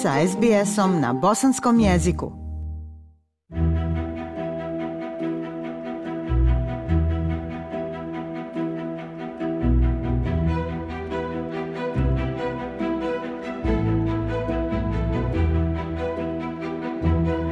sa SBS-om na bosanskom jeziku.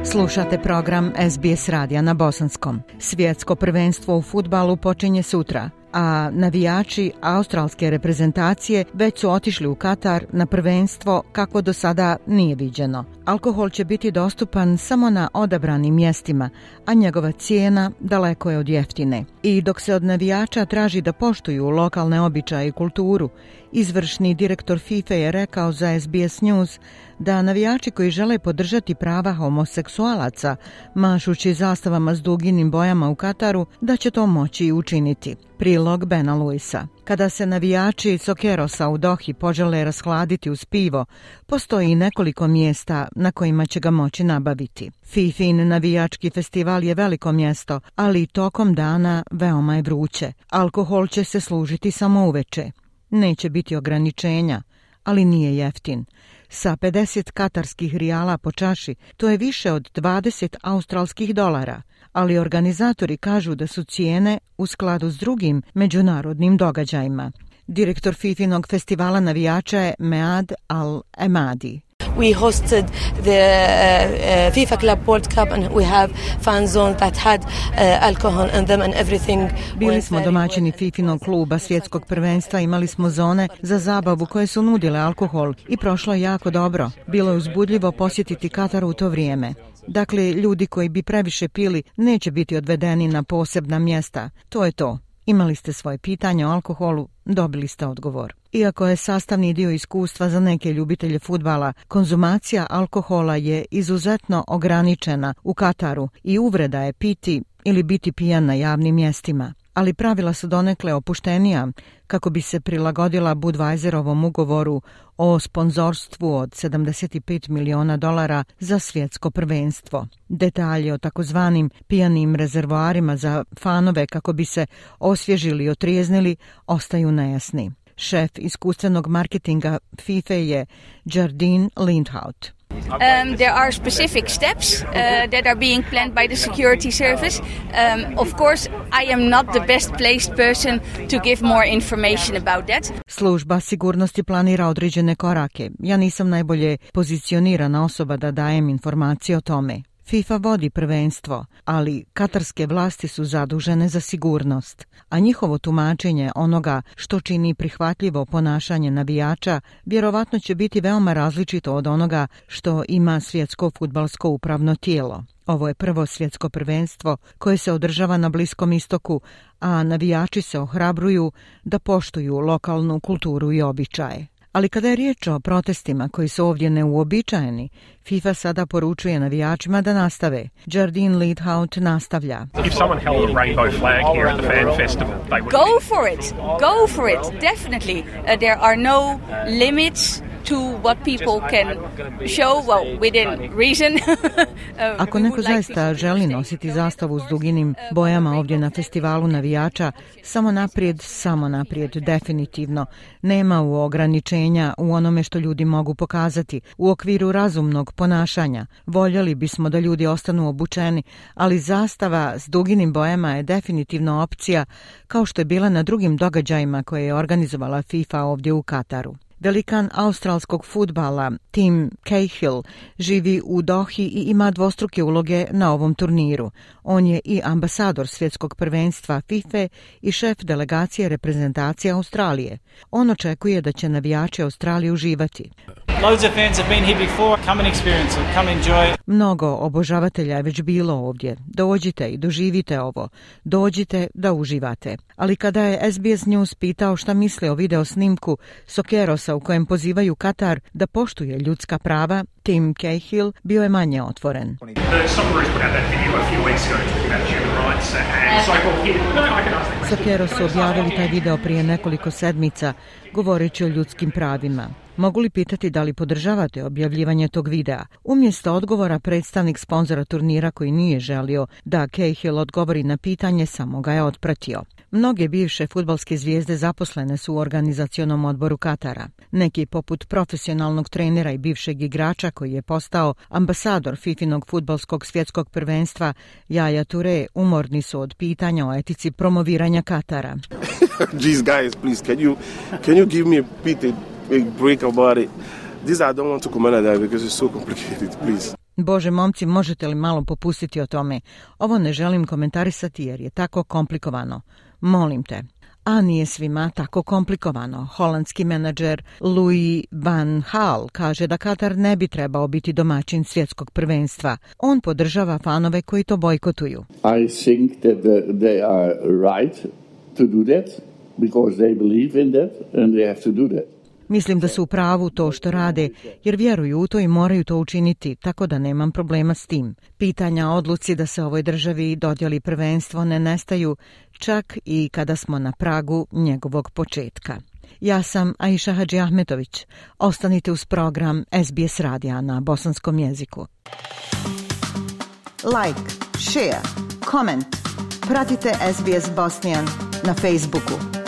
Slušate program SBS radija na bosanskom. Svjetsko prvenstvo u futbalu počinje sutra a navijači australske reprezentacije već su otišli u Katar na prvenstvo kako do sada nije viđeno. Alkohol će biti dostupan samo na odabranim mjestima, a njegova cijena daleko je od jeftine. I dok se od navijača traži da poštuju lokalne običaje i kulturu, izvršni direktor FIFA je rekao za SBS News da navijači koji žele podržati prava homoseksualaca, mašući zastavama s duginim bojama u Kataru, da će to moći i učiniti. Prilog Bena Luisa. Kada se navijači Sokerosa u Dohi požele raskladiti uz pivo, postoji nekoliko mjesta na kojima će ga moći nabaviti. Fifin navijački festival je veliko mjesto, ali tokom dana veoma je vruće. Alkohol će se služiti samo uveče. Neće biti ograničenja ali nije jeftin. Sa 50 katarskih rijala po čaši to je više od 20 australskih dolara, ali organizatori kažu da su cijene u skladu s drugim međunarodnim događajima. Direktor Fifinog festivala navijača je Mead Al-Emadi. We hosted the uh, uh, FIFA Club World Cup and we have fan that had uh, alcohol them and everything. Bili smo domaćini FIFA kluba svjetskog prvenstva, imali smo zone za zabavu koje su nudile alkohol i prošlo je jako dobro. Bilo je uzbudljivo posjetiti Katar u to vrijeme. Dakle, ljudi koji bi previše pili neće biti odvedeni na posebna mjesta. To je to. Imali ste svoje pitanje o alkoholu, dobili ste odgovor. Iako je sastavni dio iskustva za neke ljubitelje futbala, konzumacija alkohola je izuzetno ograničena u Kataru i uvreda je piti ili biti pijan na javnim mjestima. Ali pravila su donekle opuštenija kako bi se prilagodila Budweiserovom ugovoru o sponzorstvu od 75 miliona dolara za svjetsko prvenstvo. Detalje o takozvanim pijanim rezervoarima za fanove kako bi se osvježili i otrijeznili ostaju nejasni. Šef iskustvenog marketinga FIFA je Jardine Lindhout. Um, there are specific steps uh, that are being planned by the security service. Um, of course, I am not the best placed person to give more information about that. Služba sigurnosti planira određene korake. Ja nisam najbolje pozicionirana osoba da dajem informacije o tome. FIFA vodi prvenstvo, ali katarske vlasti su zadužene za sigurnost, a njihovo tumačenje onoga što čini prihvatljivo ponašanje navijača vjerovatno će biti veoma različito od onoga što ima svjetsko futbalsko upravno tijelo. Ovo je prvo svjetsko prvenstvo koje se održava na Bliskom istoku, a navijači se ohrabruju da poštuju lokalnu kulturu i običaje. Ali kada je riječ o protestima koji su ovdje neuobičajeni, FIFA sada poručuje navijačima da nastave. Jardine Leadhout nastavlja. If someone held a rainbow flag here at the fan festival, they would... Go for it! Go for it! Definitely! Uh, there are no limits Uh, Ako neko zaista želi nositi zastavu s duginim uh, bojama ovdje na festivalu navijača, samo naprijed, samo naprijed, definitivno. Nema u ograničenja u onome što ljudi mogu pokazati, u okviru razumnog ponašanja. Voljeli bismo da ljudi ostanu obučeni, ali zastava s duginim bojama je definitivno opcija, kao što je bila na drugim događajima koje je organizovala FIFA ovdje u Kataru. Velikan australskog futbala Tim Cahill živi u Dohi i ima dvostruke uloge na ovom turniru. On je i ambasador svjetskog prvenstva FIFA i šef delegacije reprezentacije Australije. On očekuje da će navijači Australije uživati. Mnogo obožavatelja je već bilo ovdje. Dođite i doživite ovo. Dođite da uživate. Ali kada je SBS News pitao šta misle o video snimku Sokerosa u kojem pozivaju Katar da poštuje ljudska prava, Tim Cahill bio je manje otvoren. Sokeros su objavili taj video prije nekoliko sedmica govoreći o ljudskim pravima. Mogu li pitati da li podržavate objavljivanje tog videa? Umjesto odgovora predstavnik sponzora turnira koji nije želio da Cahill odgovori na pitanje samo ga je otpratio. Mnoge bivše futbalske zvijezde zaposlene su u organizacionom odboru Katara. Neki poput profesionalnog trenera i bivšeg igrača koji je postao ambasador Fifinog futbalskog svjetskog prvenstva Jaja Ture umorni su od pitanja o etici promoviranja Katara big break about it. This I don't want to comment on that because it's so complicated, please. Bože momci, možete li malo popustiti o tome? Ovo ne želim komentarisati jer je tako komplikovano. Molim te. A nije svima tako komplikovano. Holandski menadžer Louis van Hal kaže da Katar ne bi trebao biti domaćin svjetskog prvenstva. On podržava fanove koji to bojkotuju. I think that they are right to do that because they believe in that and they have to do that. Mislim da su u pravu to što rade, jer vjeruju u to i moraju to učiniti, tako da nemam problema s tim. Pitanja odluci da se ovoj državi dodjeli prvenstvo ne nestaju, čak i kada smo na pragu njegovog početka. Ja sam Aisha Hadži Ahmetović. Ostanite uz program SBS radija na bosanskom jeziku. Like, share, comment. Pratite SBS Bosnian na Facebooku.